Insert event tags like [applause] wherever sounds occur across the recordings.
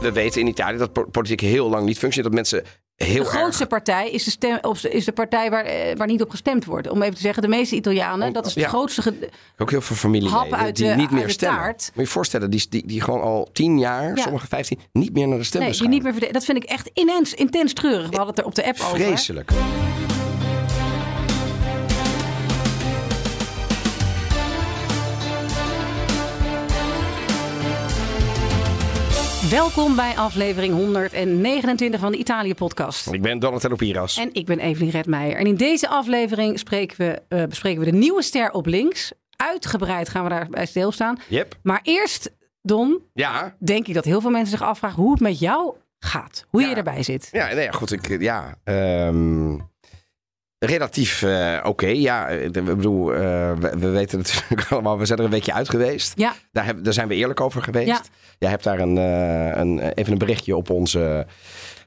we weten in Italië dat po- politiek heel lang niet functioneert. Dat mensen heel De grootste partij is de, stem, of is de partij waar, eh, waar niet op gestemd wordt. Om even te zeggen, de meeste Italianen, dat is Ja. grootste. ge- ook heel veel familieleden die de- niet meer de stemmen. Moet je je voorstellen, die, die, die gewoon al tien jaar, Ja. sommige vijftien, niet meer naar de Nee, stembus die niet meer Dat vind ik echt immens, intens treurig. We hadden het er op de app over. Vreselijk. Welkom bij aflevering 129 van de Italië-podcast. Ik ben Donatello Piras. En ik ben Evelien Redmeijer. En in deze aflevering we, eh, bespreken we de nieuwe ster op links. Uitgebreid gaan we daarbij stilstaan. Yep. Maar eerst, Don, Ja, denk ik dat heel veel mensen zich afvragen hoe het met jou gaat. Hoe je erbij zit. ja, nee, ja goed. Ik, ja, ehm, relatief eh, oké. Ja, eh, ik bedoel, eh, we, we weten natuurlijk [laughs] allemaal, we zijn er een weekje uit geweest. Ja, Daar, heb, daar zijn we eerlijk over geweest. Ja. Jij hebt daar een, eh, een, even een berichtje op onze,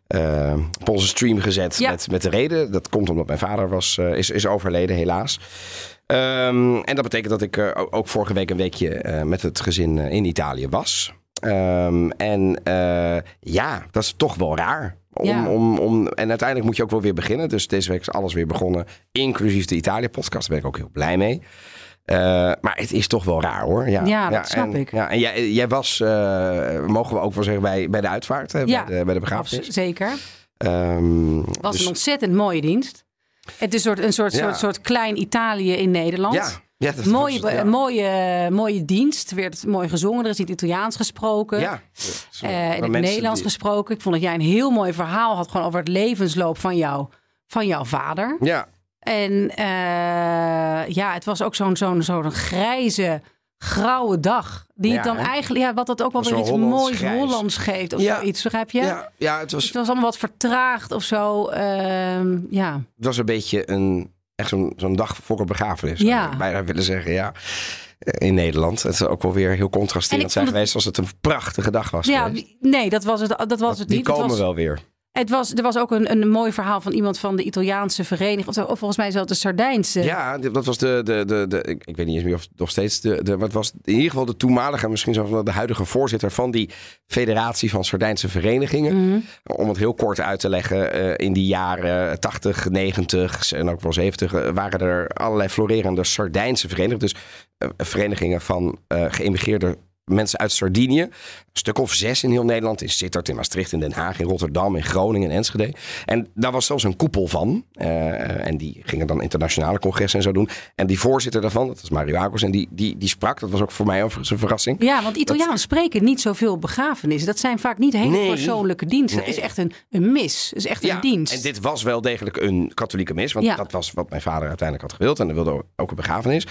eh, op onze stream gezet Ja. met, met de reden. Dat komt omdat mijn vader was, eh, is, is overleden, helaas. Ehm, en dat betekent dat ik eh, ook- vorige week een weekje eh, met het gezin eh, in Italië was. Ehm, en eh, ja, dat is toch wel raar. Om, Ja. om, om, en uiteindelijk moet je ook wel weer beginnen. Dus deze week is alles weer begonnen, inclusief de Italië-podcast. Daar ben ik ook heel blij mee. Eh, maar het is toch wel raar hoor. Ja, Ja, dat snap en, ik. Ja, en jij, jij was, eh, mogen we ook wel zeggen, bij, bij de uitvaart, hè, Ja, bij, de, bij de begrafenis. zeker. Het was dus- een ontzettend mooie dienst. Het is een soort, een soort, soort, soort klein Italië in Nederland. ja, ja, dat mooie, was- ja. mooie, mooie dienst. Er werd mooi gezongen. Er is in het Italiaans gesproken. Ja, zo, Eh, in het Nederlands die- gesproken. Ik vond dat jij een heel mooi verhaal had gewoon over het levensloop van, jou, van jouw vader. Ja, En eh, ja, het was ook zo'n zo'n zo'n grijze, grauwe dag. Die het Ja, dan hè? eigenlijk, ja, wat dat ook wel weer iets Hollands moois grijs. Hollands geeft. Of Ja. zoiets, begrijp je? ja, ja, het was, Het was allemaal wat vertraagd of zo. Ehm, ja. het was een beetje een, echt zo'n zo'n dag voor een begrafenis. Ja. ik bijna willen zeggen, ja. Eh, In Nederland. Het is ook wel weer heel En contrasterend zijn het- geweest als het een prachtige dag was ja, geweest. nee, dat was het, dat was het Die niet. Het komen was, wel weer. Het was, er was ook een, een mooi verhaal van iemand van de Italiaanse vereniging. Of, of volgens mij zelfs de Sardijnse. Ja, dat was de, de, de, de ik, ik weet niet eens meer of het nog steeds de, de, het was in ieder geval de toenmalige, misschien zelfs wel de huidige voorzitter van die federatie van Sardijnse verenigingen. Mhm. Om het heel kort uit te leggen, eh, in die jaren 80, 90 en ook wel 70 eh, waren er allerlei florerende Sardijnse verenigingen. Dus eh, verenigingen van geëmigreerde mensen uit Sardinië. Een stuk of zes in heel Nederland. In Sittard, in Maastricht, in Den Haag, in Rotterdam, in Groningen, in Enschede. En daar was zelfs een koepel van. Eh, en die gingen dan internationale congressen en zo doen. En die voorzitter daarvan, dat was Mario Akos. En die, die, die sprak, dat was ook voor mij overigens een verrassing. Ja, want Italianen spreken niet zoveel begrafenissen. Dat zijn vaak niet hele Nee. persoonlijke diensten. Het Nee. is echt een, een mis. Het is echt Ja, een dienst. en dit was wel degelijk een katholieke mis. Want Ja. dat was wat mijn vader uiteindelijk had gewild. En hij wilde ook een begrafenis.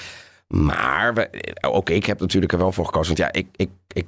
Maar we, ook ik heb natuurlijk er wel voor gekozen. Want ja, ik, ik, ik,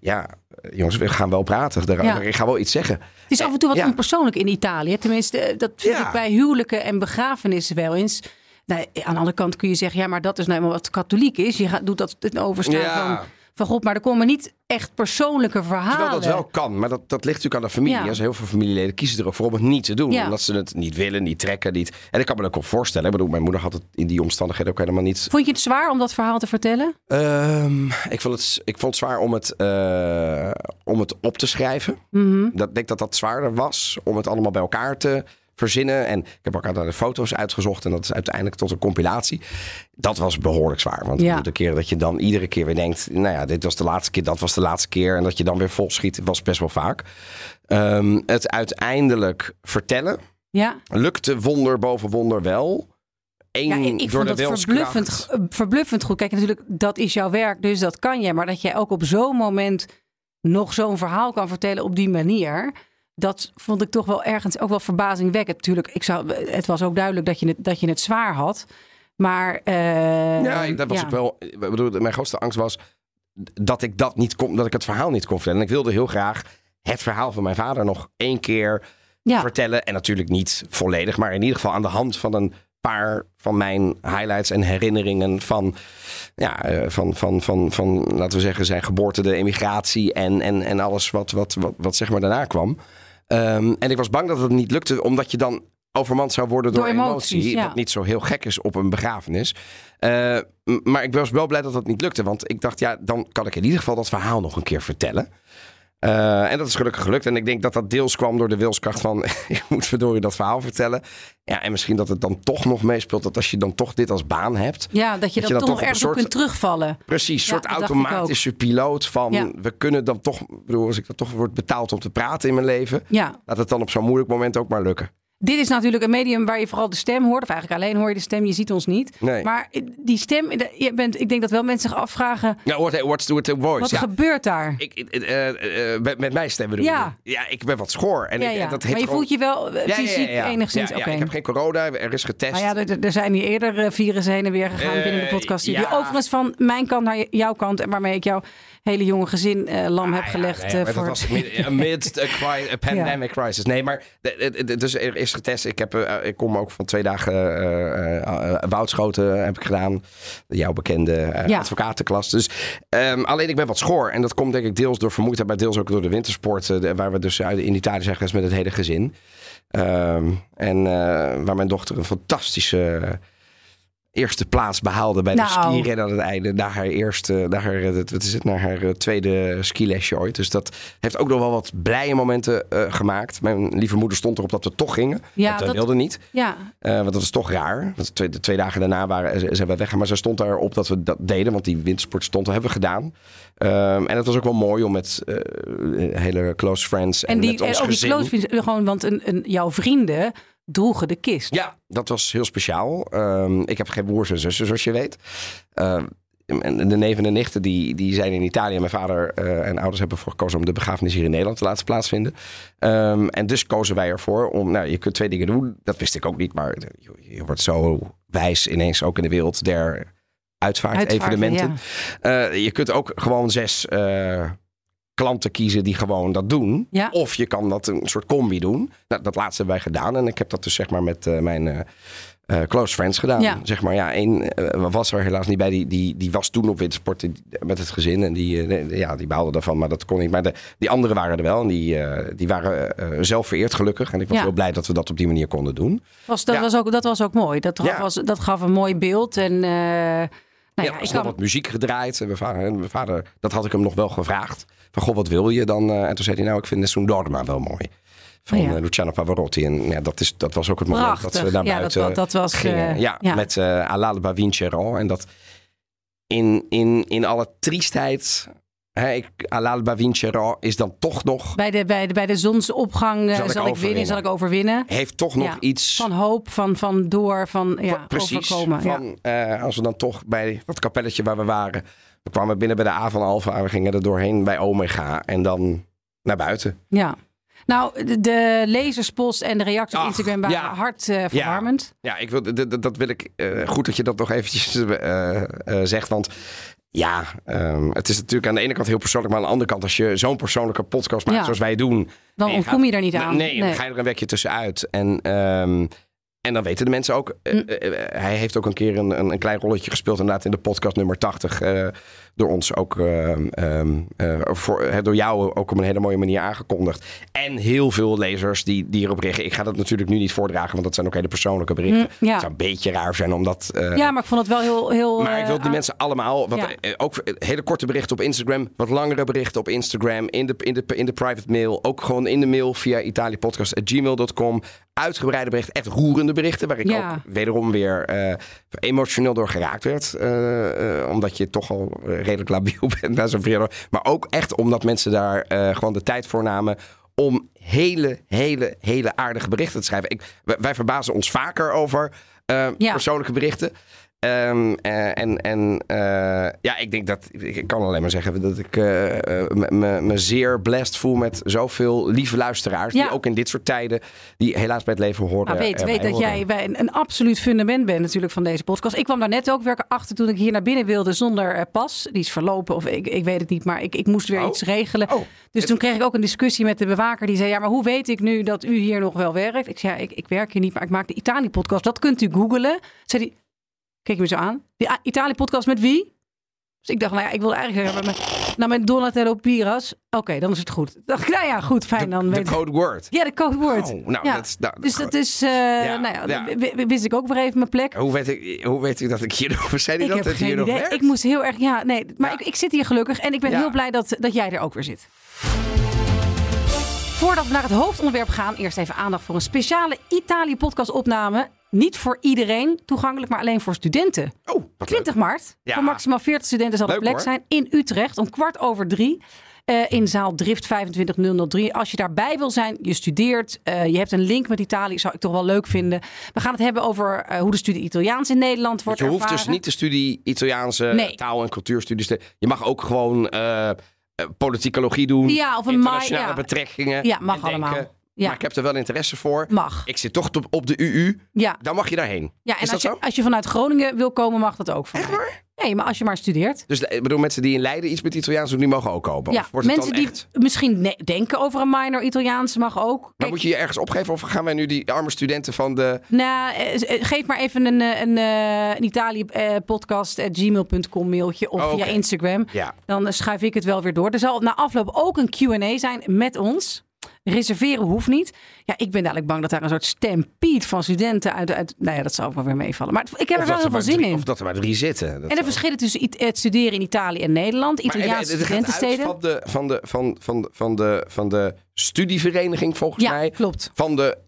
ja, jongens, we gaan wel praten. Ja. Ik ga wel iets zeggen. Het is af en toe wat Ja. onpersoonlijk in Italië. Tenminste, eh, dat vind Ja. ik bij huwelijken en begrafenissen wel eens. Nou, aan de andere kant kun je zeggen, ja, maar dat is nou eenmaal wat katholiek is. Je gaat, doet dat in overstaan Ja. van, van God. Maar er komen niet echt persoonlijke verhalen. Terwijl dat wel kan, maar dat, dat ligt natuurlijk aan de familie. Ja. Dus heel veel familieleden kiezen er ook voor om het niet te doen. Ja. Omdat ze het niet willen, niet trekken. Niet... En ik kan me dat ook wel voorstellen. Ik bedoel, mijn moeder had het in die omstandigheden ook helemaal niet Vond je het zwaar om dat verhaal te vertellen? Ehm, ik, vond het, ik vond het zwaar om het, eh, om het op te schrijven. Mhm. Dat, ik denk dat dat zwaarder was om het allemaal bij elkaar te verzinnen. En ik heb ook aan de foto's uitgezocht en dat is uiteindelijk tot een compilatie. Dat was behoorlijk zwaar. Want Ja. de keer dat je dan iedere keer weer denkt... nou ja, dit was de laatste keer, dat was de laatste keer... en dat je dan weer vol schiet, was best wel vaak. Ehm, het uiteindelijk vertellen Ja, lukte wonder boven wonder wel... Eén, ja ik, door vond de wilskracht. verbluffend, verbluffend goed. Kijk, natuurlijk, dat is jouw werk, dus dat kan jij. Maar dat jij ook op zo'n moment nog zo'n verhaal kan vertellen op die manier... Dat vond ik toch wel ergens ook wel verbazingwekkend. Natuurlijk, ik zou, het was ook duidelijk dat je het, dat je het zwaar had. Maar eh, Ja, dat was ja. ook wel. Bedoel, mijn grootste angst was dat ik dat niet kon, dat ik het verhaal niet kon vertellen. En ik wilde heel graag het verhaal van mijn vader nog één keer Ja. vertellen. En natuurlijk niet volledig, maar in ieder geval aan de hand van een paar van mijn highlights en herinneringen van, ja, eh, van, van, van, van, laten we zeggen, zijn geboorte, de emigratie en, en, en alles wat, wat, wat, wat zeg maar daarna kwam. Ehm, en ik was bang dat het niet lukte, omdat je dan overmand zou worden door, Door emoties, emotie. ja. Wat niet zo heel gek is op een begrafenis. Eh, maar ik was wel blij dat dat niet lukte. Want ik dacht, ja, dan kan ik in ieder geval dat verhaal nog een keer vertellen. Uh, en dat is gelukkig gelukt. En ik denk dat dat deels kwam door de wilskracht van... [laughs] ik moet verdorie dat verhaal vertellen. Ja, en misschien dat het dan toch nog meespeelt... dat als je dan toch dit als baan hebt... Ja, dat je, dat, toch, nog ergens soort, kunt terugvallen. Precies, een soort automatische piloot van... we kunnen dan toch... bedoel, als ik dan toch word betaald om te praten in mijn leven... Ja. laat het dan op zo'n moeilijk moment ook maar lukken. Dit is natuurlijk een medium waar je vooral de stem hoort. Of eigenlijk alleen hoor je de stem, je ziet ons niet. Nee. Maar die stem, je bent, ik denk dat wel mensen zich afvragen... Ja, what, what's the voice? Wat ja. gebeurt daar? Ik, uh, uh, met, met mijn stem bedoel ja. Ja, ik ben wat schoor. En ja, ik, ja. dat maar je gewoon... voelt je wel fysiek enigszins ja, oké. ik heb geen corona, er is getest. Maar ja, er, er zijn hier eerder virussen heen en weer gegaan binnen de podcast. Overigens van mijn kant naar jouw kant. En waarmee ik jou hele jonge gezin uh, lam ah, heb gelegd. Nee, uh, voor... Dat was amidst a, [laughs] cri a pandemic crisis. Nee, maar dus er is getest. Ik, heb, uh, ik kom ook van twee dagen Woudschoten heb ik gedaan. Jouw bekende advocatenklas. Dus um, alleen ik ben wat schoor. En dat komt denk ik deels door vermoeidheid, maar deels ook door de wintersport. waar we dus in Italië zijn geweest met het hele gezin. Um, en waar mijn dochter een fantastische eerste plaats behaalde bij nou. de skirennen aan het einde. Naar haar eerste, naar haar, wat is het, naar haar eh, tweede skilesje ooit. Dus dat heeft ook nog wel wat blije momenten uh, gemaakt. Mijn lieve moeder stond erop dat we toch gingen. Ja, dat, dat wilde niet. Ja. Uh, want dat was toch raar. Want twee, de twee dagen daarna waren ze, ze weggaan. Maar ze stond erop dat we dat deden. Want die wintersport stond, dat hebben we gedaan. Um, en het was ook wel mooi om met uh, hele close friends en, en die, met ons ook gezin. die close friends, gewoon, want een, een, jouw vrienden droegen de kist. Ja, dat was heel speciaal. Um, ik heb geen broers en zussen, zoals je weet. En de neven en nichten die, die zijn in Italië. Mijn vader uh, en ouders hebben ervoor gekozen om de begrafenis hier in Nederland te laten plaatsvinden. Um, en dus kozen wij ervoor om, nou, je kunt twee dingen doen. Dat wist ik ook niet, maar je, je wordt zo wijs ineens ook in de wereld der uitvaartevenementen. Ja. Uh, je kunt ook gewoon zes uh, klanten kiezen die gewoon dat doen. Ja. Of je kan dat een soort combi doen. Nou, dat laatste hebben wij gedaan. En ik heb dat dus zeg maar met uh, mijn uh, uh, close friends gedaan. Ja. Zeg maar, ja, één was er helaas niet bij. Die, die, die was toen op wintersport met het gezin. En die, ja, die baalde daarvan, maar dat kon niet. Maar de, die anderen waren er wel. En die, die waren zelf vereerd gelukkig. En ik was Ja. heel blij dat we dat op die manier konden doen. Was, dat, was ook, dat was ook mooi. Dat gaf, was, dat gaf een mooi beeld. En, eh, nou ja, ja, ik is kan, wat muziek gedraaid. En mijn vader, en mijn vader, dat had ik hem nog wel gevraagd. Van, goh, wat wil je dan? Eh, en toen zei hij, nou, ik vind Nessun Dorma wel mooi. Van Oh ja. eh, Luciano Pavarotti. En ja, dat, is, dat was ook het moment dat we naar ja, dat, buiten dat was... gingen. eh, ja, ja. met uh, All'alba vincero. En dat in, in, in alle triestheid... Hè, ik, All'alba vincero is dan toch nog... bij, de, bij, de, bij de zonsopgang Zal zal, ik winnen, zal ik overwinnen. Heeft toch nog Ja, iets... Van hoop, van, van door, van ja, Precies. overkomen. ja. Van, als we dan toch bij dat kapelletje waar we waren. We kwamen binnen bij de A van Alfa. We gingen er doorheen bij Omega. En dan naar buiten. Ja. Nou, de, de lezerspost en de reacties op Instagram waren ja. hartverwarmend. Ja, ik wil, dat wil ik. eh, goed dat je dat nog eventjes eh, eh, zegt. Want ja, ehm, het is natuurlijk aan de ene kant heel persoonlijk. Maar aan de andere kant, als je zo'n persoonlijke podcast maakt Ja. zoals wij doen. Dan ontkom gaat- je er niet aan. Nee, dan ga je er een wekje tussenuit. En, ehm, en dan weten de mensen ook. eh, Hm. eh, eh, hij heeft ook een keer een, een, een klein rolletje gespeeld. Inderdaad, in de podcast nummer 80. Door ons ook. ehm, ehm, eh, voor, door jou ook op een hele mooie manier aangekondigd. En heel veel lezers die, die erop reageren. Ik ga dat natuurlijk nu niet voordragen, want dat zijn ook hele persoonlijke berichten. Ja. Het zou een beetje raar zijn omdat. eh, Ja, maar ik vond het wel heel... heel maar ik wil eh, die mensen allemaal, wat, Ja. ook hele korte berichten op Instagram, wat langere berichten op Instagram, in de, in de, in de private mail, ook gewoon in de mail via italiapodcast.gmail.com. Uitgebreide berichten, echt roerende berichten, waar ik Ja. ook wederom weer emotioneel door geraakt werd. eh, eh, omdat je toch al eh, redelijk labiel [laughs] bent na zo'n periode. Maar ook echt omdat mensen daar gewoon de tijd voor namen om hele, hele, hele aardige berichten te schrijven. Ik, wij, verbazen ons vaker over Ja. persoonlijke berichten. Ehm, eh, en en eh, ja, ik denk dat ik kan alleen maar zeggen dat ik eh, me- me zeer blessed voel met zoveel lieve luisteraars. Ja. Die ook in dit soort tijden, die helaas bij het leven horen. Nou, weet, weet dat horen. jij bij een, een absoluut fundament bent natuurlijk van deze podcast. Ik kwam daar net ook weer achter toen ik hier naar binnen wilde zonder pas. Die is verlopen of ik, ik weet het niet, maar ik, ik moest weer Oh. iets regelen. Oh. Dus toen kreeg ik ook een discussie met de bewaker. Die zei, ja, maar hoe weet ik nu dat u hier nog wel werkt? Ik zei, ja, ik, ik werk hier niet, maar ik maak de Italië-podcast. Dat kunt u googlen. Zei die, keek me zo aan. Die Italië-podcast met wie? Dus ik dacht, nou ja, ik wilde eigenlijk zeggen, met, mijn- nou met Donatello Piras. Oké, dan is het goed. Ik dacht, nou ja, goed, fijn. Dan De code word. Ja, de code word. Oh, nou, Ja. dat nou, Dus dat is, eh, nou ja, ja. w- w- wist ik ook weer even mijn plek. Hoe weet, ik, hoe weet u dat ik hier nog... Zei Ik dat heb het geen idee. Ik moest heel erg, ja, nee, maar Ja. ik, ik zit hier gelukkig en ik ben Ja. heel blij dat, dat jij er ook weer zit. Voordat we naar het hoofdonderwerp gaan, eerst even aandacht voor een speciale Italië-podcast-opname. Niet voor iedereen toegankelijk, maar alleen voor studenten. Oh, wat 20 maart. Ja. Voor maximaal 40 studenten zal Leuk, plek hoor. zijn in Utrecht om kwart over drie. eh, in zaal Drift 25003. Als je daarbij wil zijn, je studeert, eh, je hebt een link met Italië, zou ik toch wel leuk vinden. We gaan het hebben over eh, hoe de studie Italiaans in Nederland wordt Je hoeft dus ervaren. niet de studie Italiaanse Nee. taal- en cultuurstudies te... Je mag ook gewoon politicologie doen. Ja, of een internationale ja. betrekkingen. Ja, mag en denken, allemaal. Ja. Maar ik heb er wel interesse voor. Mag. Ik zit toch op- de UU. Ja, Dan mag je daarheen. ja en Is dat als je, zo? als je vanuit Groningen wil komen, mag dat ook. Van Echt waar? Nee, maar als je maar studeert. Dus ik bedoel, mensen die in Leiden iets met Italiaans doen, die mogen ook kopen. Ja, mensen die echt... misschien denken over een minor Italiaans mag ook. Maar Kijk, moet je je ergens opgeven of gaan wij nu die arme studenten van de... Nou, eh, eh, geef maar even een, eh, een, eh, een Italië-podcast.gmail.com mailtje of Oh, via. Instagram. Ja, Dan eh, schuif ik het wel weer door. Er zal na afloop ook een Q&A zijn met ons. Reserveren hoeft niet. Ja, ik ben eigenlijk bang dat daar een soort stampede van studenten uit... uit nou ja, dat zou ook wel weer meevallen. Maar ik heb er wel heel veel maar zin drie- in. Of dat er maar drie zitten. En de verschillen tussen het studeren in Italië en Nederland. Maar even, Italiaanse uit studentensteden. van de, van, de, van, van, van, de, van de studievereniging volgens Ja, mij. klopt. Van de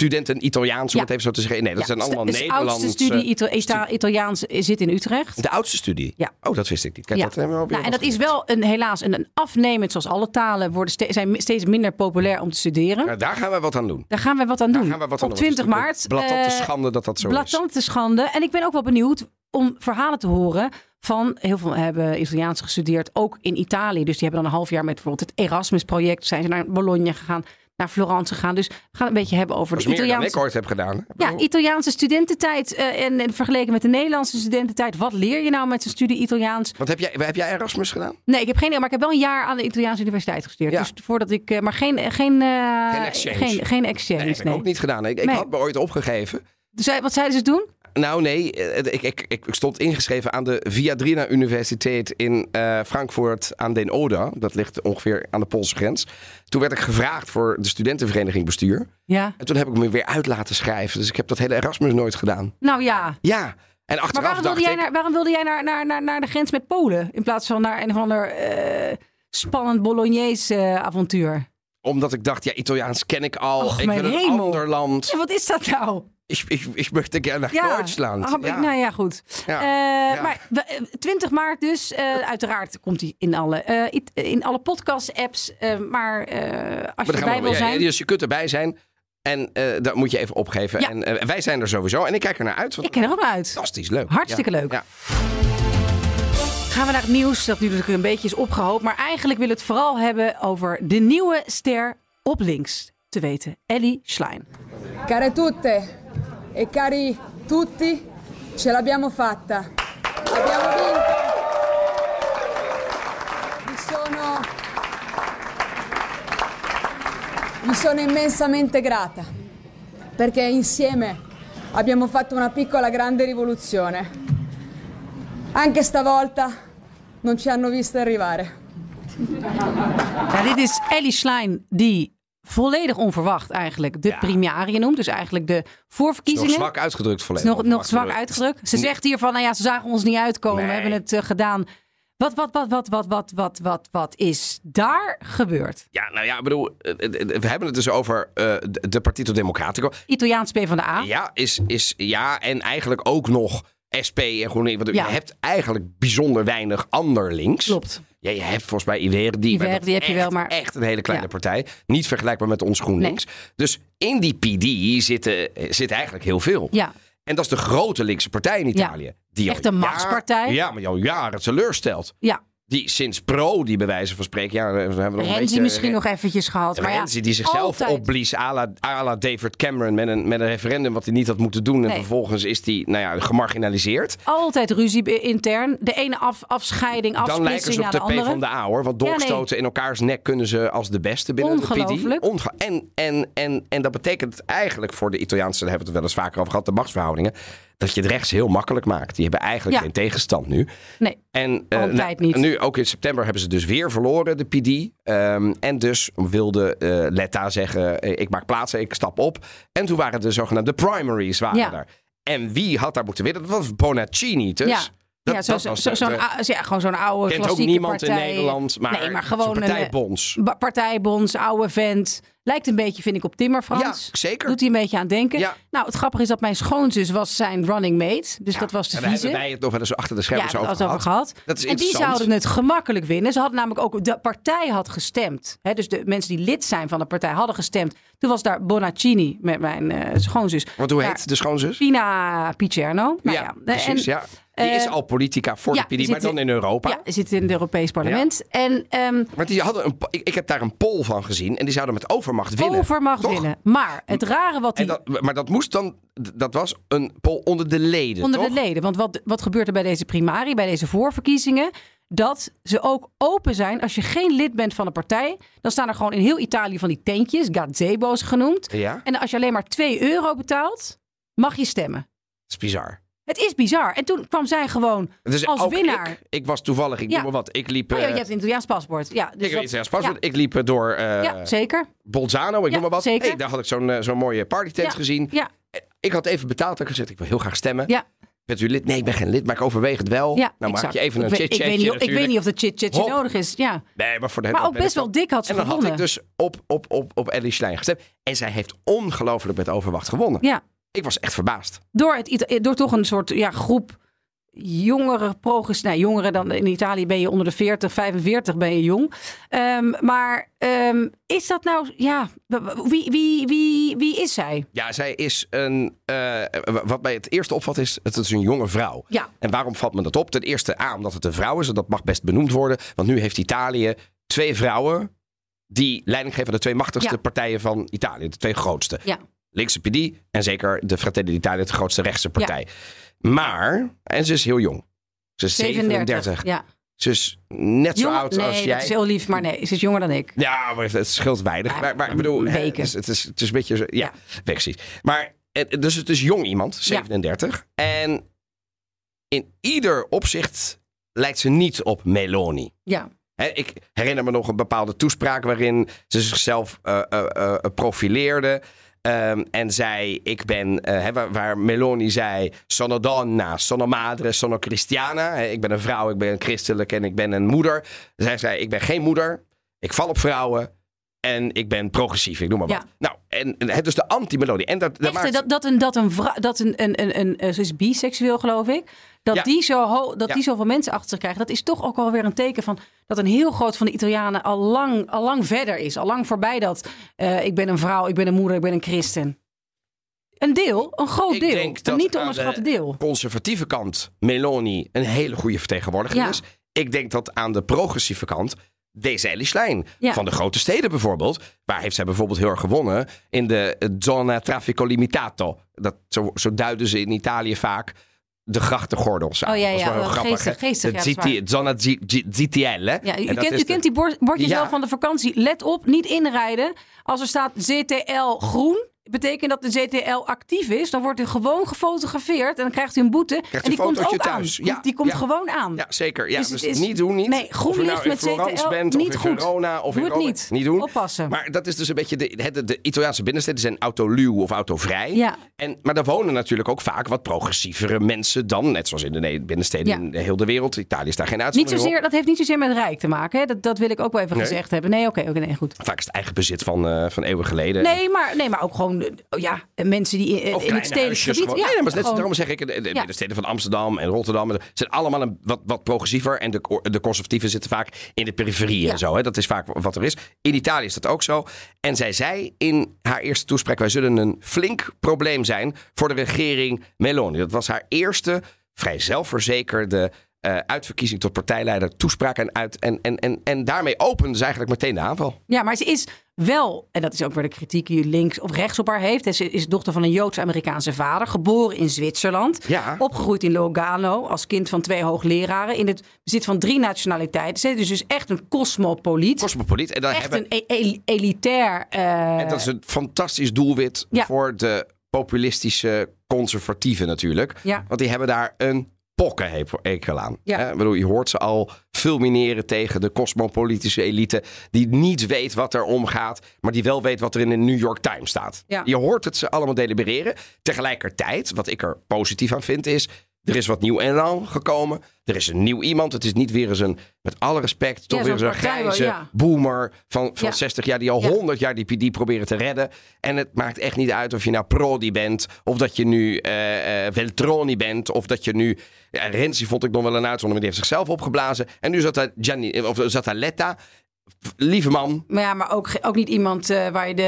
studenten Italiaans, om Ja. het even zo te zeggen. Nee, dat Ja, zijn allemaal de, de Nederlandse... oudste studie Ita- Ita- Italiaans zit in Utrecht. De oudste studie? Ja. Oh, dat wist ik niet. Kijk, dat hebben we Nou, en dat is wel een, helaas een, een afnemend, zoals alle talen worden ste- zijn steeds minder populair om te studeren. Nou, daar gaan we wat aan doen. Daar gaan we wat aan Daar doen. gaan we wat aan Op doen. Het is 20 maart. natuurlijk Blattante eh, schande dat dat zo is. Blattante schande. En ik ben ook wel benieuwd om verhalen te horen van... Heel veel hebben Italiaans gestudeerd, ook in Italië. Dus die hebben dan een half jaar met bijvoorbeeld het Erasmus-project... zijn ze naar Bologna gegaan, naar Florence gegaan. Dus we gaan een beetje hebben over de Italiaanse... ik ooit heb gedaan. Ja, Italiaanse studententijd eh, en, en vergeleken met de Nederlandse studententijd. Wat leer je nou met zo'n studie Italiaans? Want heb jij, heb jij Erasmus gedaan? Nee, ik heb geen idee, maar ik heb wel een jaar aan de Italiaanse universiteit gestudeerd. Ja. Dus voordat ik, eh, maar geen, geen, eh, Geen exchange. Geen, geen exchange. Nee, heb ik ook niet gedaan. Ik, ik Nee. had me ooit opgegeven. Dus, zij- wat zeiden ze toen? Nou nee, eh, ik, ik, ik stond ingeschreven aan de Viadrina Universiteit in eh, Frankfurt aan den Oder. Dat ligt ongeveer aan de Poolse grens. Toen werd ik gevraagd voor de studentenvereniging bestuur. Ja. En toen heb ik me weer uit laten schrijven. Dus ik heb dat hele Erasmus nooit gedaan. Nou ja. Ja. En Maar achteraf waarom wilde, dacht jij ik... naar, waarom wilde jij naar, naar, naar, naar de grens met Polen? In plaats van naar een of ander eh, spannend Bolognese avontuur. Omdat ik dacht, ja, Italiaans ken ik al. Och, ik mijn wil een hemel. ander land. Ja, wat is dat nou? Ik, ik, ik möchte gerne naar Ja, Duitsland. Ja. Nou ja, goed. Ja. Eh, Ja. Maar we- eh, 20 maart dus. eh, uiteraard komt hij in alle, eh, in alle podcast-apps. eh, maar eh, als Maar je erbij wil ja, zijn... Dus je kunt erbij zijn. En eh dat moet je even opgeven. Ja. En wij zijn er sowieso. En ik kijk er naar uit. Want Ik ken er ook naar uit. fantastisch leuk. Hartstikke Ja. leuk. Ja. Gaan we naar het nieuws dat nu natuurlijk een beetje is opgehoopt. Maar eigenlijk wil het vooral hebben over de nieuwe ster op links. Te weten, Ellie Schlein. Care tutte e cari tutti, ce l'abbiamo fatta. Abbiamo vinto. Vi sono, vi sono immensamente grata perché insieme abbiamo fatto una piccola grande rivoluzione. Anche stavolta non ci hanno visto arrivare. Nou, dit is Ellie Schlein die volledig onverwacht eigenlijk de Ja. noemt. Dus eigenlijk de Is nog voorverkiezingen. zwak uitgedrukt is volledig. nog, nog zwak uitgedrukt. Ze zegt hier van, nou ja, ze zagen ons niet uitkomen. We hebben het eh, gedaan. Wat, wat, wat, wat, wat, wat, wat, wat, wat is daar gebeurd? Ja, nou ja, ik bedoel, eh, eh, we hebben het dus over de de Partito Democratico. Italiaans PvdA. Ja, is, is, ja, en eigenlijk ook nog SP en GroenLinks. Want Ja. Je hebt eigenlijk bijzonder weinig ander links. Klopt. Ja, je hebt volgens mij Iverdi. maar Iverdi dat is heb je echt- wel, maar- Echt een hele kleine Ja. partij. Niet vergelijkbaar met ons GroenLinks. Dus in die PD zitten, eh, zit eigenlijk heel veel. Ja, En dat is de grote linkse partij in Italië. Die al Echt een machtspartij. Ja, maar die al jaren teleurstelt. ja. Die sinds pro, die bij wijze van spreken... Ja, we hebben nog een beetje, misschien nog eventjes gehad. Maar ja, Renzi die zichzelf altijd. opblies à la, à la David Cameron met een, met een referendum wat hij niet had moeten doen. En Nee. vervolgens is hij nou ja, gemarginaliseerd. Altijd ruzie intern. De ene af, afscheiding, Dan lijken afsplitsing ze op de de P van de A hoor. Want Ja, nee. doorstoten in elkaars nek kunnen ze als de beste binnen de PD. Ongelooflijk. Onge- en, en, en, en dat betekent eigenlijk voor de Italiaanse, daar hebben we het wel eens vaker over gehad, de machtsverhoudingen. Dat je het rechts heel makkelijk maakt. Die hebben eigenlijk Ja. geen tegenstand nu. Nee, En eh, Altijd nou, niet. nu, ook in september, hebben ze dus weer verloren, de PD. Ehm, en dus wilde eh, Letta zeggen, eh, ik maak plaats, ik stap op. En toen waren de zogenaamde primaries waren Ja. daar. En wie had daar moeten winnen? Dat was Bonaccini dus. Ja. Dat ja, zo, dat zo, was zo, zo'n, ja, gewoon zo'n oude kent ook klassieke niemand partij. in Nederland, maar, nee, maar zo'n gewoon een partijbonds. eh, ba- partijbonds, oude vent. Lijkt een beetje, vind ik, op Timmer Frans. Ja, zeker. Doet hij een beetje aan denken. Ja. Nou, het grappige is dat mijn schoonzus was zijn running mate. Dus Ja, dat was de en daar hebben vieze. wij het nog wel eens achter de Ja, schermen daar zo over gehad. over gehad. Dat is en die zouden het gemakkelijk winnen. Ze hadden namelijk ook, de partij had gestemd. Hè, dus de mensen die lid zijn van de partij hadden gestemd. Toen was daar Bonaccini met mijn eh, schoonzus. Want hoe Daar- heet de schoonzus? Pina Picerno. Nou ja, ja, precies. en, ja. Die is eh, al politica voor ja, de PD, maar dan in Europa. Ja, zit in het Europees Parlement. En Maar die hadden een, ik, ik heb daar een poll van gezien en die zouden met overmacht winnen. overmacht Toch? winnen. Maar het rare wat die dat, maar dat moest dan, dat was een poll onder de leden, onder toch? de leden. Want wat, wat gebeurt er bij deze primarie, bij deze voorverkiezingen? Dat ze ook open zijn. Als je geen lid bent van een partij, dan staan er gewoon in heel Italië van die tentjes, gazebo's genoemd. Ja, En als je alleen maar 2 euro betaalt, mag je stemmen. dat is bizar. Het is bizar. En toen kwam zij gewoon Dus als winnaar. Ik, ik was toevallig, ik Ja. noem maar wat, ik liep... Oh ja, eh, je hebt een Italiaans paspoort. Ja, dus ik, dat- het, paspoort. ja. ik liep eh, door eh, ja, zeker. Bolzano, ik noem maar wat. zeker. Hey, daar had ik zo'n eh, zo'n mooie partytent gezien. Ja, Ik had even betaald en gezegd, ik wil heel graag stemmen. ja, Bent u lid? Nee, ik ben geen lid, maar ik overweeg het wel. ja. nou exact. maak je even een chit ik, weet niet, of- ik weet niet of de chit-chatje nodig is. Ja. Nee, maar voor de Maar dat ook best wel dik had ze En dan had gewonnen. ik dus op, op, op, op Ellie Schlein gestemd. En zij heeft ongelooflijk met overwacht gewonnen. Ja, Ik was echt verbaasd. door, het, Ita- door toch een soort ja, groep jongere progress. Nou, jongeren dan in Italië ben je onder de 40, 45 ben je jong. Ehm, maar ehm, is dat nou, ja, wie, wie, wie, wie is zij? Ja, zij is een. eh, wat mij het eerste opvalt is, het is een jonge vrouw. Ja. En waarom valt me dat op? Ten eerste A, omdat het een vrouw is. En dat mag best benoemd worden. Want nu heeft Italië twee vrouwen. die leiding geven aan de twee machtigste Ja. partijen van Italië. De twee grootste. Ja. Linkse PD en zeker de Fratelli d'Italia, de grootste rechtse partij. Maar, en ze is heel jong. Ze is 37. Ja. Ze is net zo oud nee, als dat jij. is heel lief, maar nee, ze is jonger dan ik. Ja, maar het scheelt weinig. Ja, maar, maar ik bedoel, hè, het, is, het, is, het is een beetje... zo- Ja, Ja. precies. Maar, dus het is jong iemand, 37. En in ieder opzicht lijkt ze niet op Meloni. Ja. Ik herinner me nog een bepaalde toespraak waarin ze zichzelf eh, profileerde. Ehm, en zei, ik ben, eh, waar, waar Meloni zei, sono donna, sono madre, sono cristiana. Ik ben een vrouw, ik ben christelijk en ik ben een moeder. Zij zei, ik ben geen moeder, ik val op vrouwen en ik ben progressief, ik noem maar wat. Ja. Nou, en, en het dus de anti-Meloni. En dat, dat Echt, maakt- dat, dat een, dat een dat een, een, een, een, ze is biseksueel geloof ik, dat, Ja. die, zo ho, dat Ja. die zoveel mensen achter zich krijgen, dat is toch ook alweer een teken van dat een heel groot van de Italianen al lang, al lang verder is. Al lang voorbij dat eh, ik ben een vrouw, ik ben een moeder, ik ben een christen. Een deel, een groot Ik deel, denk een niet te aan onderschatten de deel. conservatieve kant Meloni een hele goede vertegenwoordiger Ja. is. Ik denk dat aan de progressieve kant deze. Ja. Van de grote steden bijvoorbeeld. Waar heeft zij bijvoorbeeld heel erg gewonnen? In de eh, zona traffico limitato. Dat, zo, zo duiden ze in Italië vaak de grachtengordels aan. Oh ja, Dat is ja, wel heel wel grappig. geestig, geestig, ja, dat is GTL. hè? Ja, u En kent, u kent die bord- bordjes Ja. wel van de vakantie. Let op, niet inrijden. Als er staat ZTL groen, betekent dat de ZTL actief is. Dan wordt u gewoon gefotografeerd en dan krijgt u een boete. Krijgt en die komt ook thuis. aan. Ja, Die- die komt ja. gewoon aan. Ja, zeker. Ja, Dus dus is- niet doen, niet. Nee, groen nou licht met Florence ZTL, bent, niet of in goed. Verona, of Doe in Rome. niet. Niet doen. Oppassen. Maar dat is dus een beetje de, de, de Italiaanse binnensteden zijn autoluw of autovrij. Ja. En, maar daar wonen natuurlijk ook vaak wat progressievere mensen dan. Net zoals in de ne- binnensteden in heel de wereld. Italië is daar geen Niet uitzondering zozeer, op. dat heeft niet zozeer met rijk te maken. Hè? Dat, dat wil ik ook wel even Nee? gezegd hebben. Nee, oké, oké, nee, goed. Vaak is het eigen bezit van, eh, van eeuwen geleden. Nee maar, nee, maar ook gewoon eh, ja, mensen die in, het stedelijk gebied... gewoon. nee, maar gewoon- daarom zeg ik, de, de, de steden van Amsterdam en Rotterdam zijn allemaal een, wat, wat progressiever. En de, de conservatieven zitten vaak in de periferie Ja. en zo. Hè. Dat is vaak wat er is. In Italië is dat ook zo. En zij zei in haar eerste toespraak, wij zullen een flink probleem zijn voor de regering Meloni. Dat was haar eerste vrij zelfverzekerde eh, uitverkiezing tot partijleider toespraak. En, uit, en, en, en, en daarmee opende ze eigenlijk meteen de aanval. Ja, maar ze is wel, en dat is ook weer de kritiek die links of rechts op haar heeft. Ze is dochter van een Joods-Amerikaanse vader, geboren in Zwitserland. Ja. Opgegroeid in Lugano als kind van twee hoogleraren. In het bezit van drie nationaliteiten. Ze is dus echt een cosmopoliet. Cosmopoliet. En dan echt hebben, een e- e- elitair. eh, En dat is een fantastisch doelwit Ja. voor de populistische conservatieven natuurlijk. Ja. Want die hebben daar een pokkenhekel aan. Ja. Hè? Ik bedoel, je hoort ze al fulmineren tegen de cosmopolitische elite... die niet weet wat er omgaat... maar die wel weet wat er in de New York Times staat. Ja. Je hoort het ze allemaal delibereren. Tegelijkertijd, wat ik er positief aan vind, is... Er is wat nieuw elan gekomen. Er is een nieuw iemand. Het is niet weer eens een, met alle respect, toch Ja, weer eens een grijze ja. boomer van, van Ja. 60 jaar die al Ja. 100 jaar die PD proberen te redden. En het maakt echt niet uit of je nou Prodi bent, of dat je nu eh eh, Veltroni bent, of dat je nu... Renzi vond ik nog wel een uitzondering, maar die heeft zichzelf opgeblazen. En nu zat daar, Gianni, of zat daar Letta. Lieve man, Maar ja, maar ook, ook niet iemand eh, waar je de...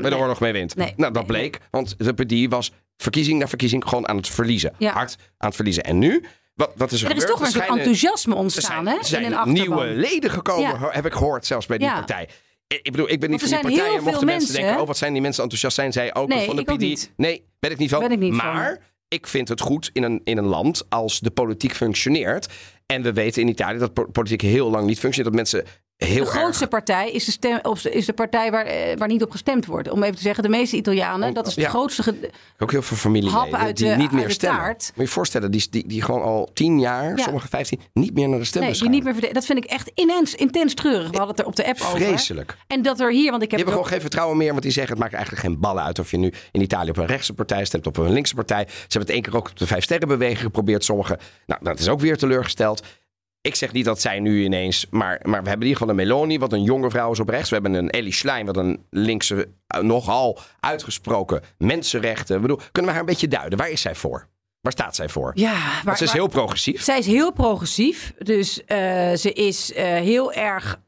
waar de oorlog mee wint. Nee. Nou, dat bleek, want de PD was verkiezing na verkiezing gewoon aan het verliezen. Ja. Hard aan het verliezen. En nu, wat, wat is er er is toch weer een soort schijnen- enthousiasme ontstaan hè, er zijn in een nieuwe leden gekomen, Ja. heb ik gehoord, zelfs bij die Ja. partij. Ik bedoel, ik ben niet van die zijn heel partijen. Mochten mensen mensen, denken, oh wat zijn die mensen enthousiast, zijn zij ook Nee, van de PD? niet. Nee, ben ik niet van. Ben ik niet maar van. ik vind het goed in een, in een land als de politiek functioneert. En we weten in Italië dat po- politiek heel lang niet functioneert. Dat mensen heel De grootste erg... partij is de, stem, of is de partij waar, eh, waar niet op gestemd wordt. Om even te zeggen, de meeste Italianen, dat is de ja. grootste... ge- Ook heel veel familieleden uit die de- niet meer stemmen. taart. Moet je voorstellen, die, die, die gewoon al tien jaar, Ja. sommige vijftien, niet meer naar de stembus Nee, die niet meer verde- Dat vind ik echt intens, intens treurig. We hadden het er op de app over. Vreselijk. En dat er hier, want ik Die heb hebben gewoon geen vertrouwen meer, want die zeggen het maakt eigenlijk geen ballen uit of je nu in Italië op een rechtse partij stemt of op een linkse partij. Ze hebben het één keer ook op de Vijf Sterrenbeweging geprobeerd, sommigen. Nou, dat is ook weer teleurgesteld. Ik zeg niet dat zij nu ineens, maar, maar we hebben in ieder geval een Meloni, wat een jonge vrouw is op rechts. We hebben een Ellie Schlein, wat een linkse, eh, nogal uitgesproken mensenrechten. Ik bedoel, kunnen we haar een beetje duiden? Waar is zij voor? Waar staat zij voor? Ja, Want ze is maar- heel progressief. zij is heel progressief. Dus eh, ze is eh, heel erg...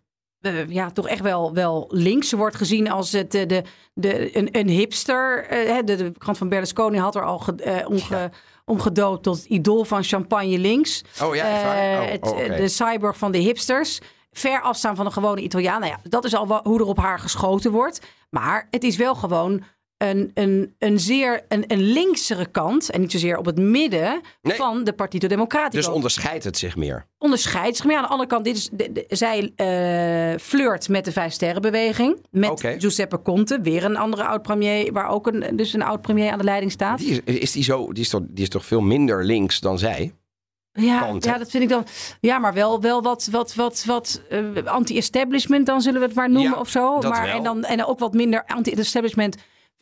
ja, toch echt wel, wel links. Ze wordt gezien als het, de, de, een, een hipster. Hè, de, de krant van Berlusconi had er al ge, omge, omgedoopt tot het idool van champagne links. Oh ja? Eh, Oh, het, oh. De cyborg van de hipsters. Ver afstaan van een gewone Italiaan. Nou ja, dat is al hoe er op haar geschoten wordt. Maar het is wel gewoon een, een, een zeer een, een linksere kant. En niet zozeer op het midden Nee. van de Partito Democratico. Dus onderscheidt het zich meer. onderscheidt zich. Ja, aan de andere kant, dit is, de- de- zij eh, flirt met de Vijf Sterrenbeweging. Met Oké. Giuseppe Conte, weer een andere oud-premier... waar ook een, dus een oud-premier aan de leiding staat. Die is, is die, zo, die, is toch, die is toch veel minder links dan zij? Ja, ja, dat vind ik dan. Ja, maar wel, wel wat, wat, wat, wat eh, anti-establishment, dan zullen we het maar noemen Ja, of zo. dat maar wel. en dan en ook wat minder anti-establishment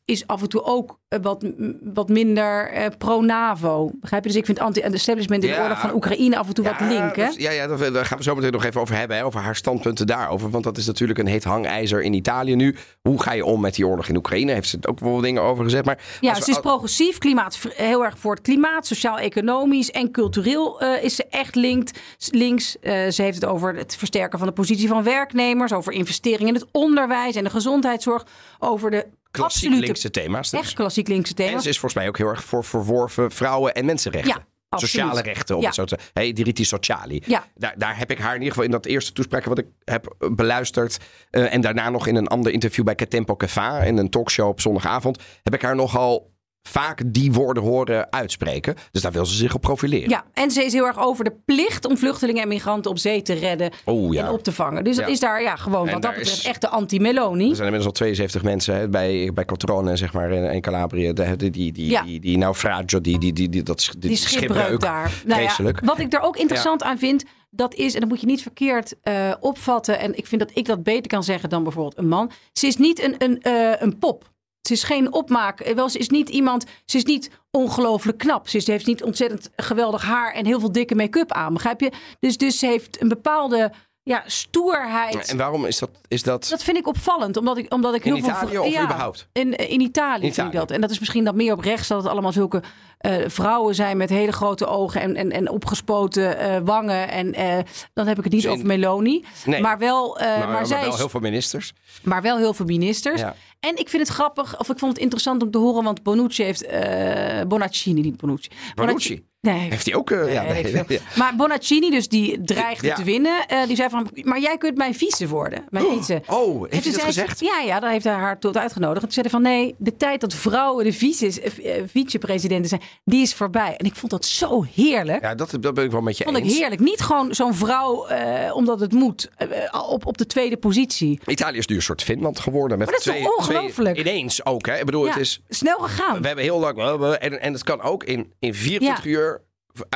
is af en toe ook eh, wat, wat minder eh, pro-NAVO. Begrijp je? Dus ik vind anti-establishment in de Ja. oorlog van Oekraïne af en toe wat link. Hè? ja, ja dat, daar gaan we zo meteen nog even over hebben. Hè, over haar standpunten daarover. Want dat is natuurlijk een heet hangijzer in Italië nu. Hoe ga je om met die oorlog in Oekraïne? Heeft ze ook wel dingen over gezegd. Maar Ja, we ze is progressief, klimaat, heel erg voor het klimaat, sociaal-economisch en cultureel eh, is ze echt linked, links. Ze heeft het over het versterken van de positie van werknemers, over investeringen in het onderwijs en de gezondheidszorg, over de klassiek absolute, linkse thema's. dus. echt klassiek linkse En thema's. ze is volgens mij ook heel erg voor verworven vrouwen en mensenrechten. Ja, absoluut. Sociale rechten, om Ja. het zo te Hey, diritti sociali. Ja. Daar, daar heb ik haar in ieder geval in dat eerste toespraak wat ik heb eh, beluisterd. eh, en daarna nog in een ander interview bij Catempo Café. In een talkshow op zondagavond. Heb ik haar nogal vaak die woorden horen uitspreken. Dus daar wil ze zich op profileren. Ja, en ze is heel erg over de plicht om vluchtelingen en migranten op zee te redden Oh ja. en op te vangen. Dus dat Ja. is daar ja, gewoon En wat dat daar betreft is- echt de anti-Meloni. Er zijn inmiddels al 72 mensen hè, bij, bij Cotrone, zeg maar, in, Calabrië. De- die, die, die, Ja. die, die naufragio, die, die, die, die, dat, die, die schipbreuk daar. Nou ja, wat ik er ook interessant aan vind, dat is, en dat moet je niet verkeerd eh, opvatten. En ik vind dat ik dat beter kan zeggen dan bijvoorbeeld een man. Ze is niet een, een, eh, een pop. Ze is geen opmaak. Eh, Wel, ze is niet iemand. Ze is niet ongelooflijk knap. Ze is- heeft niet ontzettend geweldig haar en heel veel dikke make-up aan. Begrijp je? Dus, dus ze heeft een bepaalde ja, stoerheid. En waarom is dat? Is dat... Dat vind ik opvallend, omdat ik, omdat ik In heel veel... Italië vr- of ja, überhaupt? In, in Italië vind Italië. ik dat. En dat is misschien dat meer op rechts, dat het allemaal zulke eh, vrouwen zijn met hele grote ogen en, en, en opgespoten eh, wangen. En eh, dan heb ik het niet Dus in- over Meloni. Nee. Maar wel, eh, maar maar zij wel heel veel ministers. maar wel heel veel ministers. Ja. En ik vind het grappig, of ik vond het interessant om te horen, want Bonucci heeft, eh Bonaccini, niet Bonucci. Bonucci? Nee, Heeft hij ook... eh, ja, Nee, ja. Maar Bonaccini, dus die dreigde Ja. te winnen, eh, die zei van, maar jij kunt mijn vice worden. Mijn vice. Oh, heeft hij dat zei gezegd? Ja, ja, daar heeft hij haar tot uitgenodigd. En toen zei hij van nee, de tijd dat vrouwen de vicepresidenten zijn, die is voorbij. En ik vond dat zo heerlijk. Ja, dat, dat ben ik wel met je Vond ik eens. heerlijk. Niet gewoon zo'n vrouw omdat het moet, op, op de tweede positie. Italië is nu een soort Finland geworden. Met Maar dat is twee, ongelooflijk? ineens ook, hè? Ik bedoel, Ja, het is... snel gegaan. We hebben heel lang... En, en het kan ook in, in 24 Ja. uur...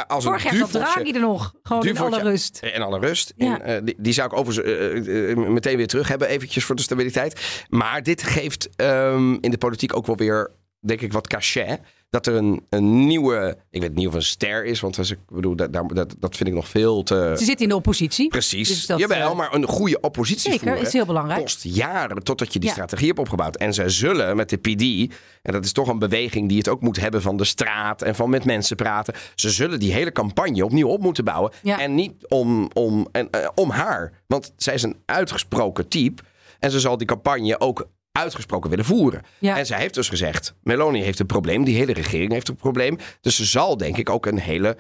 Als een Vorig jaar zat Draghi er nog, gewoon in alle rust. En alle rust. Ja. En, eh, die, die zou ik overigens eh, eh, meteen weer terug hebben, eventjes voor de stabiliteit. Maar dit geeft ehm, in de politiek ook wel weer denk ik, wat cachet. Dat er een, een nieuwe, ik weet niet of een ster is, want als ik bedoel, dat, dat, dat vind ik nog veel te... Ze zit in de oppositie. Precies. Dus dat, Jawel, eh, maar een goede oppositie Zeker, is heel belangrijk. kost jaren totdat je die Ja. strategie hebt opgebouwd. En zij zullen met de PD, en dat is toch een beweging die het ook moet hebben van de straat en van met mensen praten. Ze zullen die hele campagne opnieuw op moeten bouwen. Ja. En niet om, om, en, eh, om haar. Want zij is een uitgesproken type. En ze zal die campagne ook uitgesproken willen voeren. Ja. En zij heeft dus gezegd, Meloni heeft een probleem, die hele regering heeft een probleem. Dus ze zal denk ik ook een hele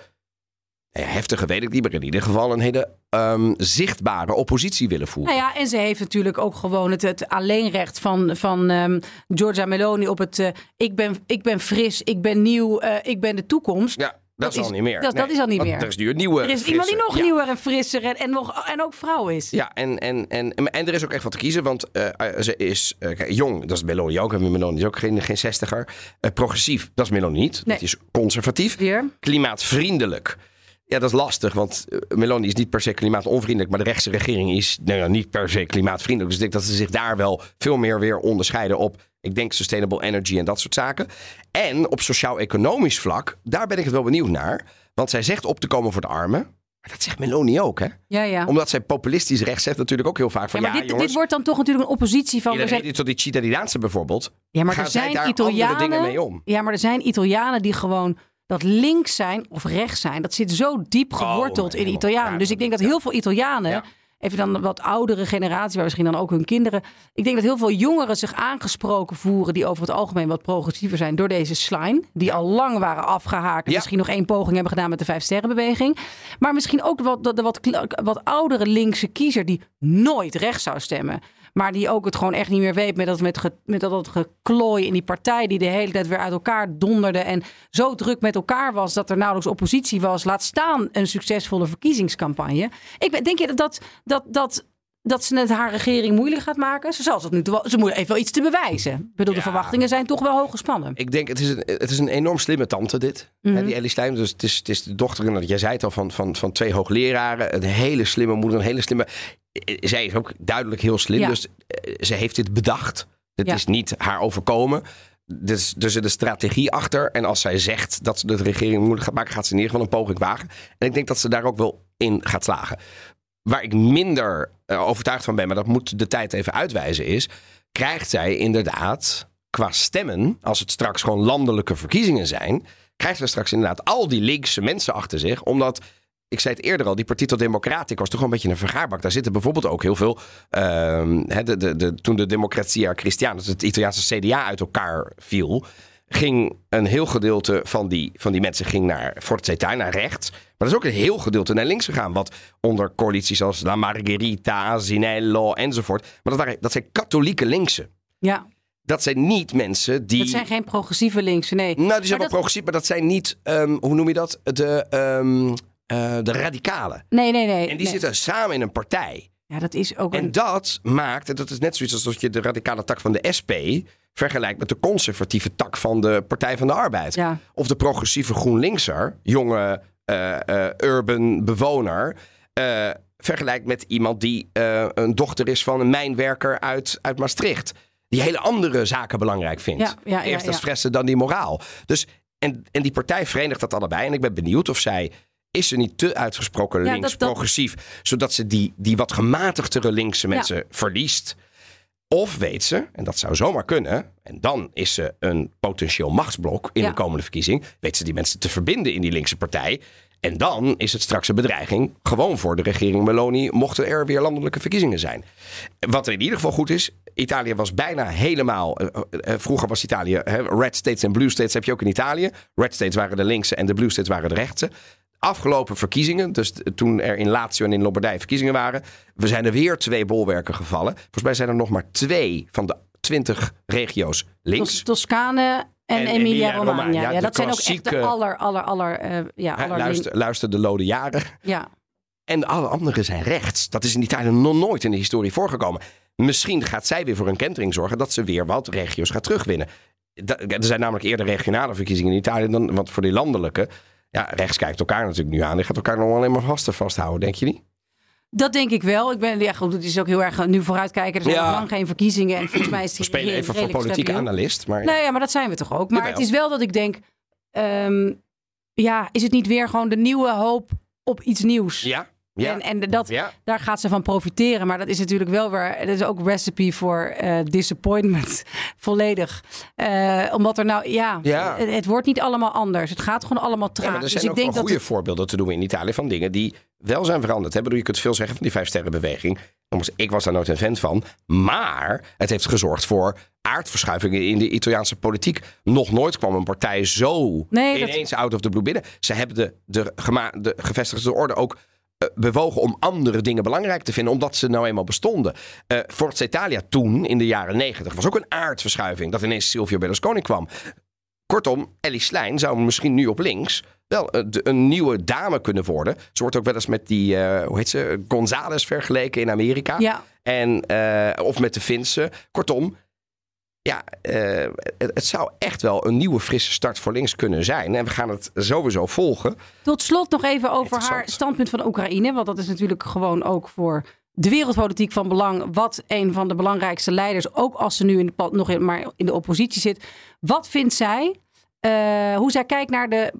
nou heftige, weet ik niet, maar in ieder geval een hele ehm, zichtbare oppositie willen voeren. Nou ja, en ze heeft natuurlijk ook gewoon het, het alleenrecht van, van ehm, Giorgia Meloni op het... eh, ik, ben, ik ben fris, ik ben nieuw, eh, ik ben de toekomst. Ja, dat, Dat is al niet meer. dat- dat is al niet meer. Er is nu een nieuwe. er is iemand die nog ja. nieuwer en frisser en, en, nog, en ook vrouw is. Ja, en, en, en, en er is ook echt wat te kiezen, want eh, ze is eh, kijk, jong, dat is Meloni ook. En Meloni is ook geen, geen zestiger. Eh, progressief, dat is Meloni niet. Nee. Dat is conservatief. Weer. Klimaatvriendelijk. Ja, dat is lastig, want eh, Meloni is niet per se klimaatonvriendelijk, maar de rechtse regering is nou ja, niet per se klimaatvriendelijk. Dus ik denk dat ze zich daar wel veel meer weer onderscheiden op, ik denk, sustainable energy en dat soort zaken. En op sociaal-economisch vlak, daar ben ik het wel benieuwd naar. Want zij zegt op te komen voor de armen. Maar dat zegt Meloni ook, hè? Ja, ja. Omdat zij populistisch rechts zegt natuurlijk ook heel vaak van Ja, ja, maar dit, jongens, dit wordt dan toch natuurlijk een oppositie van... iedereen zijn, die tot die Cittadinanza bijvoorbeeld. ja, maar er zij zijn Italianen... dingen mee om? Ja, maar er zijn Italianen die gewoon dat links zijn of rechts zijn. Dat zit zo diep geworteld in. Italianen. Dus ik denk dat heel veel Italianen... Ja. Even dan wat oudere generatie, maar misschien dan ook hun kinderen. Ik denk dat heel veel jongeren zich aangesproken voeren... die over het algemeen wat progressiever zijn door deze slime. Die al lang waren afgehaakt. en Ja. Misschien nog één poging hebben gedaan met de Vijf Sterrenbeweging. Maar misschien ook wat, de, de wat, wat oudere linkse kiezer... die nooit rechts zou stemmen. Maar die ook het gewoon echt niet meer weet met dat, met, met dat, dat geklooi in die partij... die de hele tijd weer uit elkaar donderde... en zo druk met elkaar was dat er nauwelijks oppositie was. Laat staan een succesvolle verkiezingscampagne. Ik ben, denk je dat, dat, dat, dat, ze het haar regering moeilijk gaat maken? Ze zal tot nu wel, ze moet even wel iets te bewijzen. Ik bedoel, de verwachtingen zijn toch wel hoog gespannen. Ik denk, het is een, het is een enorm slimme tante dit. Mhm. die Ellie Stijn. Dus het is, het is de dochter, en jij zei het al, van, van, van twee hoogleraren. Een hele slimme moeder, een hele slimme... eh, Zij is ook duidelijk heel slim. Ja. Dus eh, ze heeft dit bedacht. Dit Ja. is niet haar overkomen. Dus er zit een strategie achter. En als zij zegt dat ze de regering moeilijk gaat maken... gaat ze in ieder geval een poging wagen. En ik denk dat ze daar ook wel in gaat slagen. Waar ik minder overtuigd van ben, maar dat moet de tijd even uitwijzen, is... krijgt zij inderdaad qua stemmen, als het straks gewoon landelijke verkiezingen zijn... krijgt zij straks inderdaad al die linkse mensen achter zich. Omdat, ik zei het eerder al, die Partito Democratico was toch een beetje een vergaarbak. Daar zitten bijvoorbeeld ook heel veel... hè, de, de, de, toen de Democratia Christiana, dus het Italiaanse CDA, uit elkaar viel ging een heel gedeelte van die, van die mensen ging naar Forza naar rechts. Maar er is ook een heel gedeelte naar links gegaan. Wat onder coalities als La Margherita, Zinello enzovoort. Maar dat, waren, dat zijn katholieke linkse. Ja, Dat zijn niet mensen die... dat zijn geen progressieve linkse, nee. Nou, die zijn Maar wel dat- progressief, maar dat zijn niet... ehm, hoe noem je dat? De, eh, de radicalen. Nee, nee, nee. En die nee. zitten samen in een partij. Ja, dat is ook En een... dat maakt, en dat is net zoiets als dat je de radicale tak van de SP vergelijkt met de conservatieve tak van de Partij van de Arbeid. Ja. Of de progressieve GroenLinkser, jonge eh, eh, urban bewoner, eh, vergelijkt met iemand die een dochter is van een mijnwerker uit, uit Maastricht. Die hele andere zaken belangrijk vindt. Ja, ja, Eerst als ja. fressen, dan die moraal. Dus, en, en die partij verenigt dat allebei. En ik ben benieuwd of zij is ze niet te uitgesproken Ja, links dat- dat- progressief, zodat ze die, die wat gematigdere linkse mensen verliest. Of weet ze, en dat zou zomaar kunnen, en dan is ze een potentieel machtsblok in Ja. de komende verkiezing, weet ze die mensen te verbinden in die linkse partij. En dan is het straks een bedreiging gewoon voor de regering Meloni, mochten er weer landelijke verkiezingen zijn. Wat er in ieder geval goed is, Italië was bijna helemaal. eh, eh, vroeger was Italië, hè, red states en blue states heb je ook in Italië. Red states waren de linkse en de blue states waren de rechtse. Afgelopen verkiezingen, dus toen er in Lazio en in Lombardije verkiezingen waren, we zijn er weer twee bolwerken gevallen. Volgens mij zijn er nog maar twee van de twintig regio's links. Tos- Toscane en, En Emilia-Romagna. Ja, dat zijn ook echt de aller, aller, aller... eh, ja, aller luister, luister de lode jaren. Ja, En alle anderen zijn rechts. Dat is in Italië nog nooit in de historie voorgekomen. Misschien gaat zij weer voor een kentering zorgen dat ze weer wat regio's gaat terugwinnen. Er zijn namelijk eerder regionale verkiezingen in Italië dan want voor die landelijke. Ja, rechts kijkt elkaar natuurlijk nu aan. Die gaat elkaar nog alleen maar vast vasthouden, denk je niet? Dat denk ik wel. Ik ben, ja, goed, het is ook heel erg nu vooruitkijken. Er zijn Ja. nog lang geen verkiezingen. En volgens mij is We die spelen even voor politieke analist. Maar Nee, ja, maar dat zijn we toch ook. Maar Jawel. het is wel dat ik denk... ehm, ja, is het niet weer gewoon de nieuwe hoop op iets nieuws? ja, ja, En, en dat, ja. daar gaat ze van profiteren. Maar dat is natuurlijk wel weer... Dat is ook recipe voor eh, disappointment. [laughs] Volledig. Eh, omdat er nou... Ja, Ja. Het, het wordt niet allemaal anders. Het gaat gewoon allemaal traag. Ja, er zijn dus ook ik wel denk dat goede voorbeelden te doen in Italië van dingen die wel zijn veranderd. Hè? Bedoel, Je kunt veel zeggen van die vijf sterrenbeweging. Nogmaals, Ik was daar nooit een fan van. Maar het heeft gezorgd voor aardverschuivingen in de Italiaanse politiek. Nog nooit kwam een partij zo Nee, dat- ineens out of the blue binnen. Ze hebben de, de, de gevestigde orde ook bewogen om andere dingen belangrijk te vinden, omdat ze nou eenmaal bestonden. Eh Forza Italia toen, in de jaren negentig, was ook een aardverschuiving. Dat ineens Silvio Berlusconi kwam. Kortom, Ellie Slijn zou misschien nu op links wel eh, een nieuwe dame kunnen worden. Ze wordt ook wel eens met die, eh, hoe heet ze, Gonzales vergeleken in Amerika. Ja, En, eh, of met de Finse. Kortom, ja, eh, het, het zou echt wel een nieuwe frisse start voor links kunnen zijn. En we gaan het sowieso volgen. Tot slot nog even over haar standpunt van Oekraïne. Want dat is natuurlijk gewoon ook voor de wereldpolitiek van belang. Wat een van de belangrijkste leiders, ook als ze nu in de, nog in, maar in de oppositie zit. Wat vindt zij? eh, hoe zij kijkt naar de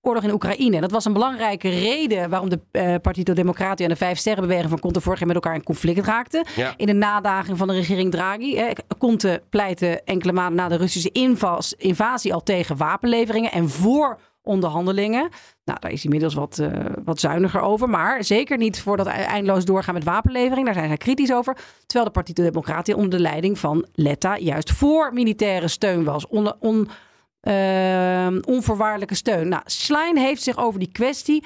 oorlog in Oekraïne. Dat was een belangrijke reden waarom de eh Partito Democrati en de Vijf Sterrenbeweging van Conte vorig jaar met elkaar in conflict raakten. Ja. In de nadaging van de regering Draghi. Hè. Conte pleitte enkele maanden na de Russische invas, invasie al tegen wapenleveringen en voor onderhandelingen. Nou, daar is hij inmiddels wat, eh, wat zuiniger over. Maar zeker niet voor dat eindeloos doorgaan met wapenlevering. Daar zijn zij kritisch over. Terwijl de Partito Democrati onder de leiding van Letta juist voor militaire steun was. On, on, onvoorwaardelijke steun. Nou, heeft zich over die kwestie...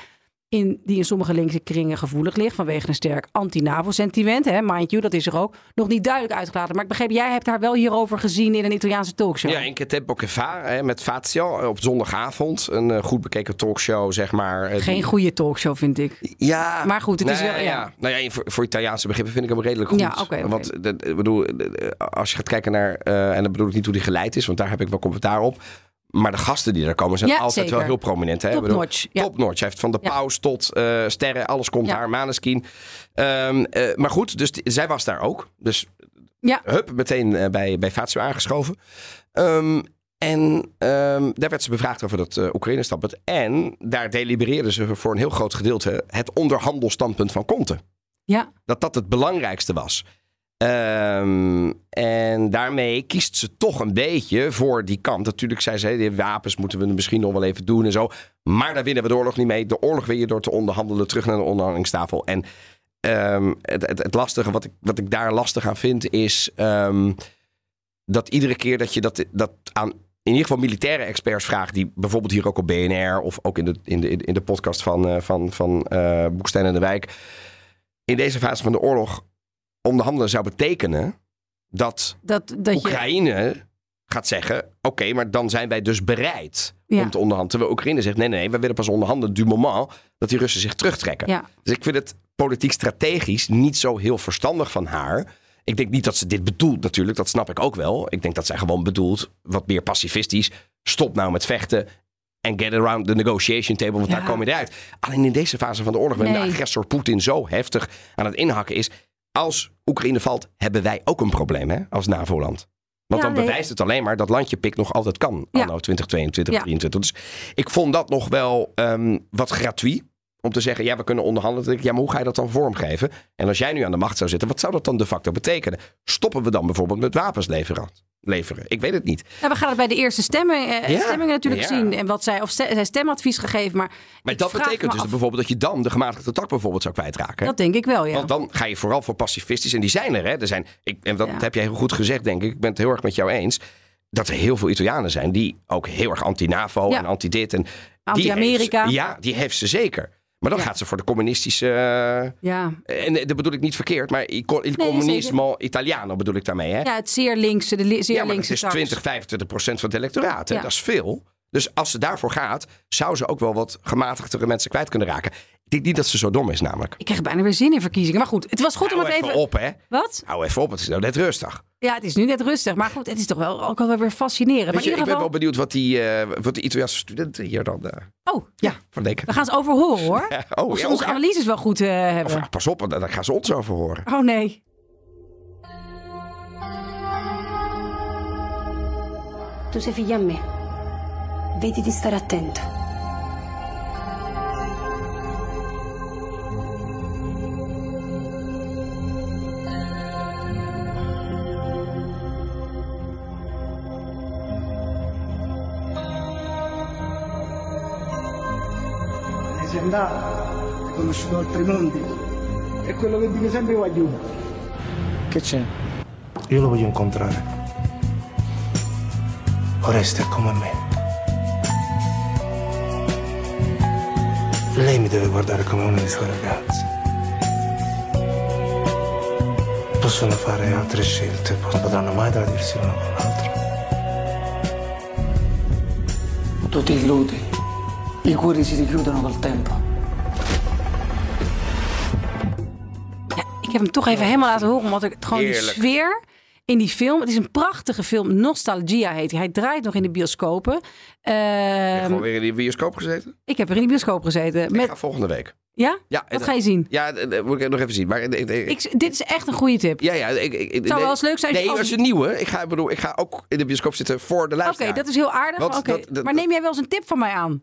In, die in sommige linkse kringen gevoelig ligt vanwege een sterk anti-NAVO-sentiment. Mind you, dat is er ook. Nog niet duidelijk uitgelaten. Maar ik begreep, jij hebt haar wel hierover gezien in een Italiaanse talkshow. Ja, in Fa, hè, met Fazio op zondagavond. Een eh, goed bekeken talkshow, zeg maar. eh, Geen die- goede talkshow, vind ik. Ja, Maar goed, het is wel- ja. Nou ja, voor, voor Italiaanse begrippen vind ik hem redelijk goed. Ja, oké. Want de- bedoel, de- als je gaat kijken naar, eh, en dan bedoel ik niet hoe die geleid is, want daar heb ik wel commentaar op. Maar de gasten die er komen zijn Ja, altijd zeker. wel heel prominent. Hè? Top notch, ja. Top notch. Hij heeft van de paus tot eh, sterren, alles komt Ja. daar. Maneskin. Ehm, eh, maar goed, dus zij was daar ook. Dus Ja, hup, meteen eh, bij, bij Fazio aangeschoven. Ehm, en ehm, daar werd ze bevraagd over dat Oekraïne-standpunt. En daar delibereerden ze voor een heel groot gedeelte het onderhandelstandpunt van Conte. ja. Dat dat het belangrijkste was. Ehm, en daarmee kiest ze toch een beetje voor die kant. Natuurlijk zei ze, wapens moeten we misschien nog wel even doen en zo. Maar daar winnen we de oorlog niet mee. De oorlog win je door te onderhandelen terug naar de onderhandelingstafel. En ehm, het, het, het lastige, wat ik, wat ik daar lastig aan vind, is ehm, dat iedere keer dat je dat, dat aan in ieder geval militaire experts vraagt, die bijvoorbeeld hier ook op BNR of ook in de, in de, in de podcast van, eh, van, van eh Boekstein en de Wijk, in deze fase van de oorlog onderhandelen zou betekenen dat Dat, dat je, Oekraïne gaat zeggen: Oké, maar dan zijn wij dus bereid Ja. om te onderhandelen. Terwijl Oekraïne zegt: Nee, nee, nee, we willen pas onderhandelen du moment dat die Russen zich terugtrekken. ja. Dus ik vind het politiek strategisch niet zo heel verstandig van haar. Ik denk niet dat ze dit bedoelt natuurlijk, dat snap ik ook wel. Ik denk dat zij gewoon bedoelt, wat meer pacifistisch. Stop nou met vechten en get around the negotiation table, want Ja. daar kom je eruit. Alleen in deze fase van de oorlog, waarin Nee. de agressor Poetin zo heftig aan het inhakken is. Als Oekraïne valt, hebben wij ook een probleem hè, als NAVO-land. Want Ja, dan nee. bewijst het alleen maar dat landje pik nog altijd kan. Ja. Anno 2022, Ja. 2023. Dus ik vond dat nog wel ehm, wat gratuit. Om te zeggen, ja, we kunnen onderhandelen. Ja, maar hoe ga je dat dan vormgeven? En als jij nu aan de macht zou zitten, wat zou dat dan de facto betekenen? Stoppen we dan bijvoorbeeld met wapens leveren? leveren? Ik weet het niet. Ja, we gaan het bij de eerste stemming, eh, Ja, stemmingen natuurlijk ja. zien. En wat zij, of zij stemadvies gegeven. Maar, Maar dat betekent dus af- bijvoorbeeld dat je dan de gematigde tak bijvoorbeeld zou kwijtraken. Dat denk ik wel, ja. Want dan ga je vooral voor pacifistisch. En die zijn er, hè? Er zijn, ik, en dat heb jij heel goed gezegd, denk ik. Ik ben het heel erg met jou eens. Dat er heel veel Italianen zijn die ook heel erg anti-NAVO en anti-dit. En Anti-Amerika. Ja, die heeft ze zeker. Maar dan Ja. gaat ze voor de communistische. eh, ja. en eh, dat bedoel ik niet verkeerd, maar il, Nee, communismo italiano bedoel ik daarmee. Hè? ja, het zeer linkse, de li- zeer Ja, maar het is tak. 20, 25 procent van het electoraat. Hè? Ja. Dat is veel. Dus als ze daarvoor gaat, zou ze ook wel wat gematigdere mensen kwijt kunnen raken. Ik denk niet dat ze zo dom is, namelijk. Ik krijg bijna weer zin in verkiezingen. Maar goed, het was goed om het even even... op, hè? Wat? Hou even op, het is nou net rustig. Ja, het is nu net rustig. Maar goed, het is toch wel ook wel weer fascinerend. Maar je, in ik ieder ben geval... wel benieuwd wat die, eh, wat die Italiaanse studenten hier dan eh, Oh, ja. van denken. We gaan ze over horen hoor. [laughs] Oh, of ze ja, onze oh, ja. analyses wel goed eh, hebben. Of, ah, pas op, daar gaan ze ons over horen. Oh nee. Tu sei figlia a me. Vedi di stare attenta. Andato, hai conosciuto altri mondi. È quello che dico sempre Guagliù. Che c'è? Io lo voglio incontrare. Oreste è come me. Lei mi deve guardare come una delle sue ragazze. Possono fare altre scelte, non potranno mai tradirsi l'uno con l'altro. Tu ti illudi. I cuori si richiudono col tempo. Heb hem toch even helemaal laten horen, omdat ik het gewoon die Heerlijk. sfeer in die film. Het is een prachtige film. Nostalgia heet hij. Hij draait nog in de bioscopen. Ehm, Gewoon weer in die bioscoop gezeten? ik heb er in de bioscoop gezeten. Ik Met, ga volgende week. ja? Ja, Wat ga je zien? Ja, dat moet ik nog even zien. Maar, ik, ik- Ik, dit is echt een goede tip. ja, ja, ik, ik, zou wel eens leuk zijn als Nee, je- dat is een nieuwe. Ik ga, ik bedoel, ik ga ook in de bioscoop zitten voor de Oké, luisteraar. dat is heel aardig. Want Oké, dat- dat- maar neem jij wel eens een tip van mij aan?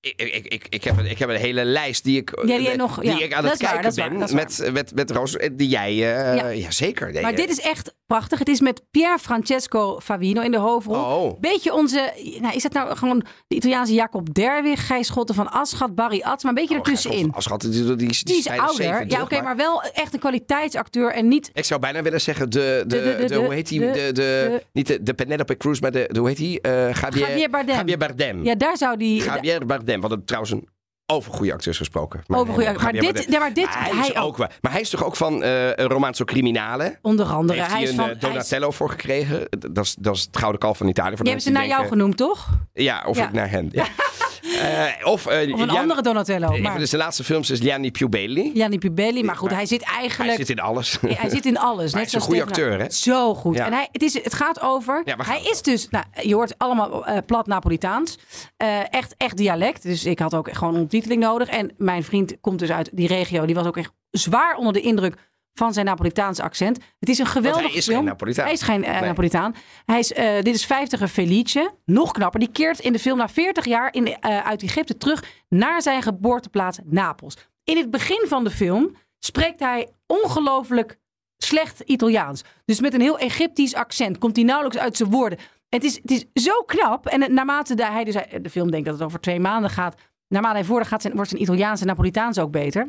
Ik, ik, ik, ik, heb een, ik heb een hele lijst die ik, die jij nog- die ja, ik aan het kijken waar, ben. waar. met, met, met Roos, eh, die jij... eh Ja. ja. zeker. Nee, Maar dit is echt prachtig. Het is met Pier Francesco Favino in de hoofdrol. Oh. Beetje onze, nou, is dat nou gewoon de Italiaanse Jacob Derwig, Gijs Schotten van Aschat, Barry Atsma, een beetje Oh, ertussenin. Die, die, die, Die is ouder. 70, ja, oké, maar wel echt een kwaliteitsacteur en niet Ik zou bijna willen zeggen, de, de, De- de, de- de- hoe heet die? de- De, niet de, de Penelope Cruz, maar de, hoe heet die? Eh Javier, Javier Bardem. Javier Bardem. Ja, daar zou die. Javier Bardem, wat een, trouwens een over goede acteurs gesproken. Maar, Over goede- maar dit- maar dit- hij, ook. wel. Maar hij is toch ook van eh Romanzo Criminale? Onder andere. Heeft hij is een van. eh, is- Donatello voor gekregen? Dat is, dat is het gouden kalf van Italië. Voor die hebben ze naar jou genoemd, toch? Ja, of Ja. ik naar hen. Ja. [laughs] Eh, of eh, Of een andere Donatello. Een Maar van de zijn laatste films is Gianni Pubelli. Gianni Pubelli. Maar goed, hij zit Hij eigenlijk. zit in alles. Hij zit in [laughs] alles. hij net is een goede acteur, hè? Zo goed. Ja. En hij, het, is, het gaat over. Ja, hij is dus. Nou, je hoort allemaal eh, plat Napolitaans. Echt, echt dialect. Dus ik had ook gewoon een ondertiteling nodig. En mijn vriend komt dus uit die regio. Die was ook echt zwaar onder de indruk van zijn Napolitaanse accent. Het is een geweldige hij is film. geen Napolitaan. Hij is geen eh, Nee. Napolitaan. Hij is, eh, dit is 50 Felice. Nog knapper. Die keert in de film na 40 jaar in, eh, uit Egypte terug naar zijn geboorteplaats Napels. In het begin van de film spreekt hij ongelooflijk slecht Italiaans. Dus met een heel Egyptisch accent komt hij nauwelijks uit zijn woorden. Het is, het is zo knap. En naarmate de, hij dus, de film denkt dat het over twee maanden gaat. Naarmate hij voordat gaat, zijn, wordt zijn Italiaans en Napolitaans ook beter.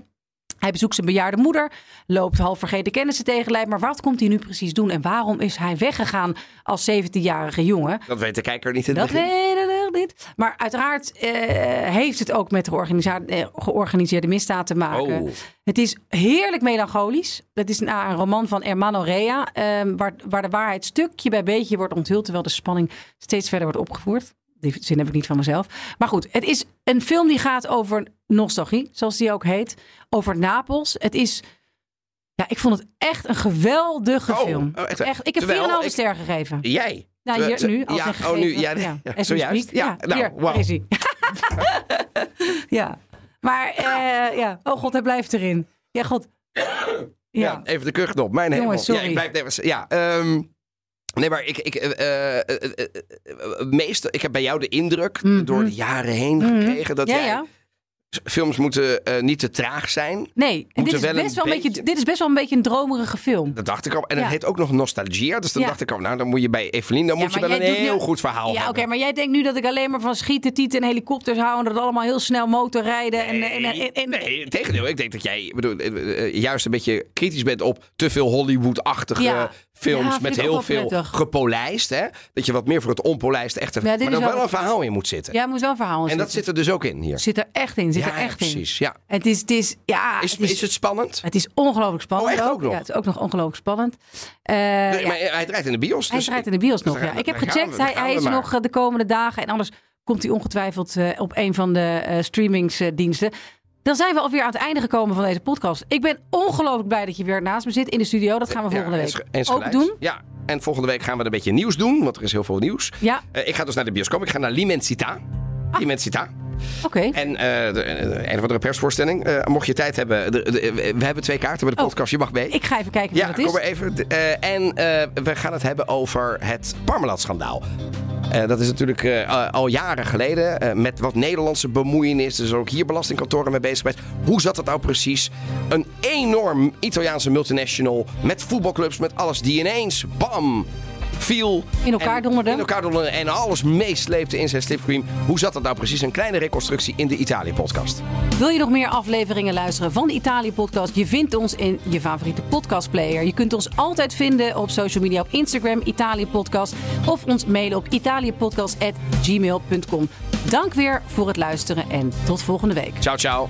Hij bezoekt zijn bejaarde moeder, loopt half vergeten kennissen tegen lijf. Maar wat komt hij nu precies doen en waarom is hij weggegaan als 17-jarige jongen? Dat weet de kijker niet in het Dat begin. weet ik niet. Maar uiteraard eh, heeft het ook met georganisa- eh, georganiseerde misdaad te maken. Oh. Het is heerlijk melancholisch. Het is een, een roman van Hermano Rea, ehm, waar, waar de waarheid stukje bij beetje wordt onthuld, terwijl de spanning steeds verder wordt opgevoerd. Die zin heb ik niet van mezelf. Maar goed, het is een film die gaat over nostalgie, zoals die ook heet. Over Napels. Het is, ja, ik vond het echt een geweldige Oh, film. oh, echt, echt, ik heb 4,5 Terwijl ik- ster gegeven. Jij? Nou, hier, nu, als ja, oh, nu, ja, ja, [laughs] ja, zojuist. speak. Ja, nou, is hij. [laughs] ja, maar eh, ja, oh god, hij blijft erin. Ja, god. Ja. Ja, even de kuchknop. Mijn hemel. Jongens, Ja, sorry. ik blijf even... Ja, ehm, nee, maar ik... ik eh, eh, meestal, ik heb bij jou de indruk, door de jaren heen gekregen, dat Mhm. ja, jij... Films moeten eh, niet te traag zijn. Nee, en dit is, wel best wel een beetje, beetje- dit is best wel een beetje een dromerige film. Dat dacht ik al. En Ja. het heet ook nog Nostalgia. Dus dan Ja. dacht ik al, nou, dan moet je bij Evelien, dan Ja, moet je wel een heel nu- goed verhaal Ja, oké, maar jij denkt nu dat ik alleen maar van schieten, tieten en helikopters hou en dat allemaal heel snel motorrijden. En, en, en, en- Nee, tegendeel. Ik denk dat jij bedoel, eh, eh, juist een beetje kritisch bent op te veel Hollywood-achtige. Films Ja, met heel veel prettig. gepolijst. Hè? Dat je wat meer voor het onpolijst. Ja, dit maar dan wel wel- een verhaal in moet zitten. Ja, moet wel een verhaal in en dat zit er dus ook in hier. Zit er echt in, zit ja, er echt in. precies. Ja. Het is, het is, ja, Is, het is, is het spannend? het is ongelooflijk spannend. Oh, echt ook nog? Ja, het is ook nog ongelooflijk spannend. Eh. Maar hij draait in de bios. Hij dus draait in de bios nog, ja. Ik heb gecheckt, we- hij, hij is maar. nog eh, de komende dagen. En anders komt hij ongetwijfeld eh, op een van de streamingsdiensten. Dan zijn we alweer aan het einde gekomen van deze podcast. Ik ben ongelooflijk blij dat je weer naast me zit in de studio. Dat gaan we volgende Ja, week ook doen. Ja, en volgende week gaan we een beetje nieuws doen, want er is heel veel nieuws. Ja, Eh, ik ga dus naar de bioscoop. Ik ga naar L'Immensità. Ah. Oké. En eh, een of andere persvoorstelling. Eh, mocht je tijd hebben. de- de- we hebben twee kaarten bij de Oh. podcast. Je mag mee. Ik ga even kijken ja, wat het is. kom maar even. En we gaan het hebben over het Parmalat-schandaal. Dat is natuurlijk al jaren geleden. met wat Nederlandse bemoeienis. Dus ook hier belastingkantoren mee bezig geweest. Hoe zat dat nou precies? Een enorm Italiaanse multinational. Met voetbalclubs, met alles. Die ineens, bam, viel. In elkaar en- donderde. In elkaar donderde en alles meesleepte in zijn slipstream. Hoe zat dat nou precies? Een kleine reconstructie in de Italië-podcast. Wil je nog meer afleveringen luisteren van de Italië Podcast? Je vindt ons in je favoriete podcastplayer. Je kunt ons altijd vinden op social media op Instagram Italië Podcast of ons mailen op italiëpodcast@gmail.com. Dank weer voor het luisteren en tot volgende week. Ciao, ciao.